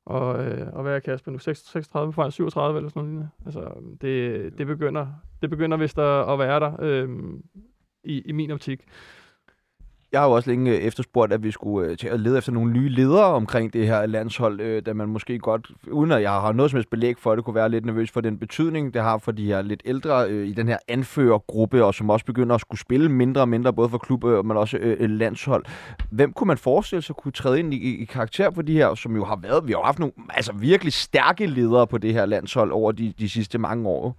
Speaker 2: Og, øh, og hvad er Kasper nu? 36 fra 37 eller sådan noget? Altså, det, det, begynder, det begynder vist at, at være der øh, i, i min optik.
Speaker 1: Jeg har jo også længe efterspurgt, at vi skulle øh, til at lede efter nogle nye ledere omkring det her landshold, øh, da man måske godt, uden at jeg har noget som helst belæg for det, kunne være lidt nervøs for den betydning, det har for de her lidt ældre øh, i den her anførergruppe, og som også begynder at skulle spille mindre og mindre, både for klub, øh, men også øh, øh landshold. Hvem kunne man forestille sig kunne træde ind i, i, karakter på de her, som jo har været, vi har haft nogle altså virkelig stærke ledere på det her landshold over de, de sidste mange år.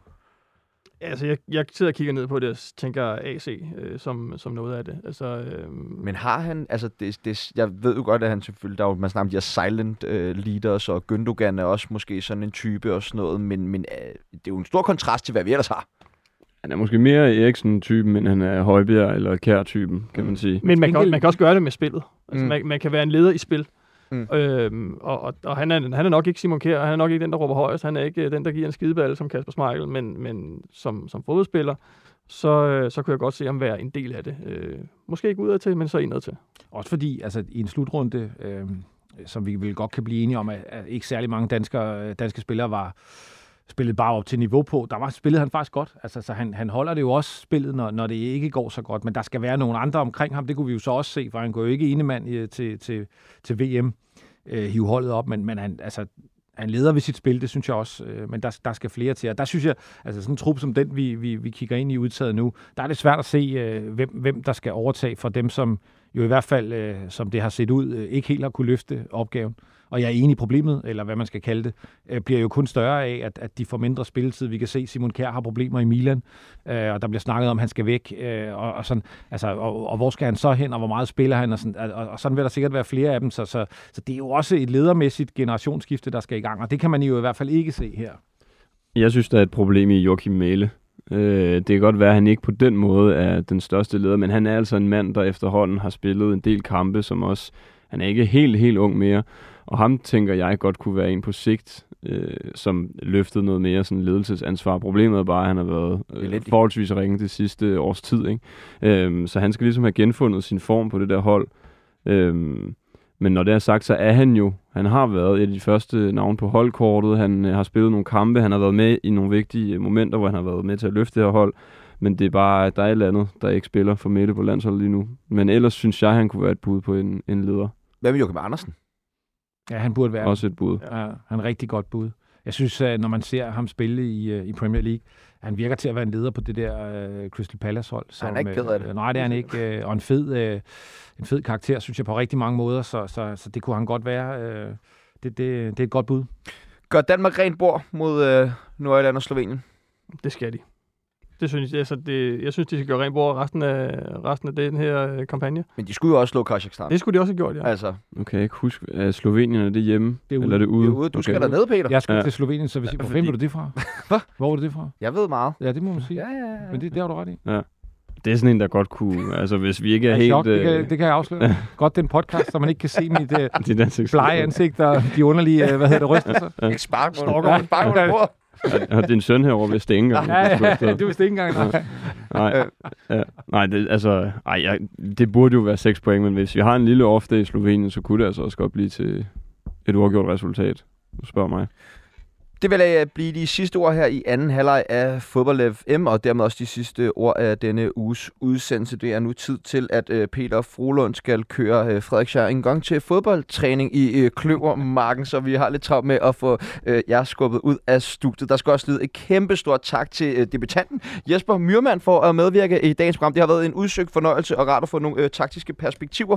Speaker 2: Altså, jeg, jeg sidder og kigger ned på det og tænker AC øh, som, som noget af det. Altså, øh,
Speaker 1: Men har han, altså det, det, jeg ved jo godt, at han selvfølgelig, der er jo, man snakker om de her silent uh, leaders, og Gündogan er også måske sådan en type og sådan noget, men, men uh, det er jo en stor kontrast til, hvad vi ellers har.
Speaker 3: Han er måske mere Eriksen-typen, end han er Højbjerg eller Kær-typen, kan man sige.
Speaker 2: men man kan, man kan også gøre det med spillet. Altså,
Speaker 1: Mm.
Speaker 2: mm. man, man kan være en leder i spil. Mm. Øhm, og og, og han, er, han er nok ikke Simon Kjær, han er nok ikke den, der råber højest, han er ikke øh, den, der giver en skideball som Kasper Schmeichel, men, men som, som fodboldspiller, så, øh, så kunne jeg godt se ham være en del af det. Øh, måske ikke udad til, men så indad til.
Speaker 4: Også fordi, altså i en slutrunde, øh, som vi vel godt kan blive enige om, at, at ikke særlig mange danskere, danske spillere var spillet bare op til niveau på. Der var spillet han faktisk godt. Altså, så han, han holder det jo også spillet, når, når det ikke går så godt. Men der skal være nogle andre omkring ham. Det kunne vi jo så også se, for han går jo ikke ene mand i, til, til, til VM øh, hive holdet op. Men, men han, altså, han leder ved sit spil, det synes jeg også, øh, men der, der skal flere til. Og der synes jeg, altså sådan en trup som den, vi, vi, vi kigger ind i udtaget nu, der er det svært at se, øh, hvem, hvem der skal overtage for dem, som jo i hvert fald, øh, som det har set ud, øh, ikke helt har kunne løfte opgaven. Og jeg er enig i problemet, eller hvad man skal kalde det, øh, bliver jo kun større af, at, at de får mindre spilletid. Vi kan se, at Simon Kjær har problemer i Milan, øh, og der bliver snakket om, at han skal væk. Øh, og, og, sådan, altså, og, og hvor skal han så hen, og hvor meget spiller han? Og sådan, og, og sådan vil der sikkert være flere af dem. Så, så, så det er jo også et ledermæssigt generationsskifte, der skal i gang, og det kan man jo i hvert fald ikke se her.
Speaker 3: Jeg synes, der er et problem i Joachim Mæle. Øh, det kan godt være, at han ikke på den måde er den største leder, men han er altså en mand, der efterhånden har spillet en del kampe, som også... Han er ikke helt, helt ung mere, og ham tænker jeg godt kunne være en på sigt, øh, som løftede noget mere sådan ledelsesansvar. Problemet er bare, at han har været øh, forholdsvis ringe det sidste års tid. Ikke? Øh, så han skal ligesom have genfundet sin form på det der hold. Øh, men når det er sagt, så er han jo, han har været et af de første navne på holdkortet. Han øh, har spillet nogle kampe, han har været med i nogle vigtige momenter, hvor han har været med til at løfte det her hold. Men det er bare, der er et eller andet, der ikke spiller for Mette på landsholdet lige nu. Men ellers synes jeg, han kunne være et bud på en, en leder.
Speaker 1: Hvad med Joachim Andersen?
Speaker 4: Ja, han burde være
Speaker 3: Også et bud.
Speaker 4: Ja, han er rigtig godt bud. Jeg synes, at når man ser ham spille i, øh, i Premier League, han virker til at være en leder på det der uh, Crystal Palace-hold.
Speaker 1: han er ikke ked af det.
Speaker 4: Uh, nej, det er han ikke. Uh, og en fed, uh, en fed karakter, synes jeg, på rigtig mange måder, så, så, så det kunne han godt være. Uh, det, det, det er et godt bud.
Speaker 1: Gør Danmark rent bord mod uh, Nordjylland og Slovenien?
Speaker 2: Det skal de. Det synes jeg, altså det, jeg synes, de skal gøre rent bord resten af, resten af den her øh, kampagne.
Speaker 1: Men de skulle jo også slå Kazakhstan.
Speaker 2: Det skulle de også have gjort, ja.
Speaker 1: Altså,
Speaker 3: Nu kan jeg ikke huske, er Slovenien er det hjemme?
Speaker 4: Det er ude.
Speaker 3: Eller er det ude?
Speaker 1: det er ude. Du skal
Speaker 3: Okay.
Speaker 1: derned, Peter.
Speaker 4: Jeg skal
Speaker 3: Ja.
Speaker 4: ja. til Slovenien, så hvis, hvor
Speaker 1: fordi-
Speaker 4: du det fra?
Speaker 1: Hvad?
Speaker 4: Hvor var det det fra?
Speaker 1: Jeg ved meget.
Speaker 4: Ja, det må man sige.
Speaker 1: Ja, ja, ja.
Speaker 4: Men det, det har du ret i.
Speaker 3: Det er sådan en, der godt kunne... Altså, hvis vi ikke er
Speaker 4: Jeg er
Speaker 3: helt...
Speaker 4: chok, det, kan,
Speaker 3: øh,
Speaker 4: det kan jeg afsløre. Godt den podcast, så man ikke kan se mit uh,
Speaker 3: dit ansigt.
Speaker 4: blege ansigt og de underlige, uh, hvad hedder det, rystelser.
Speaker 1: Ikke spark på spark på.
Speaker 3: Har din søn herovre vidste det ikke engang.
Speaker 4: Ja, ja, ja, det vidste ikke engang. Nej.
Speaker 3: Nej, ja, nej det, altså, ej, jeg, det burde jo være 6 point, men hvis vi har en lille day i Slovenien, så kunne det altså også godt blive til et uafgjort resultat. Du spørger mig.
Speaker 1: Det vil blive de sidste ord her i anden halvleg af Fodbold FM, og dermed også de sidste ord af denne uges udsendelse. Det er nu tid til, at øh, Peter Frohlund skal køre øh, Frederiksjær en gang til fodboldtræning i øh, Kløvermarken, så vi har lidt travlt med at få øh, jer skubbet ud af studiet. Der skal også lyde et kæmpe stort tak til debutanten Jesper Myrmand for at medvirke i dagens program. Det har været en udsøgt fornøjelse og rart at få nogle taktiske perspektiver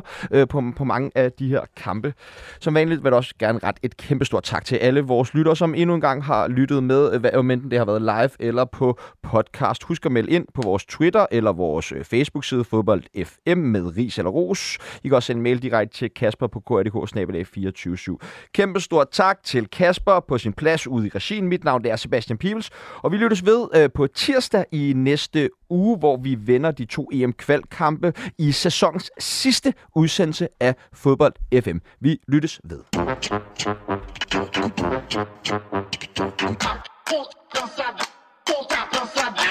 Speaker 1: på, på mange af de her kampe. Som vanligt vil jeg også gerne ret et kæmpe stort tak til alle vores lyttere, som endnu en gang har lyttet med, øh, hvad om enten det har været live eller på podcast. Husk at melde ind på vores Twitter eller vores øh, Facebook-side Fodbold FM med ris eller ros. I kan også sende en mail direkte til Kasper på krdk 247 Kæmpe stort tak til Kasper på sin plads ude i regien. Mit navn det er Sebastian Pibels, og vi lyttes ved øh, på tirsdag i næste uge, hvor vi vender de to EM-kvalkampe i sæsonens sidste udsendelse af Fodbold FM. Vi lyttes ved.
Speaker 5: Puta, puta.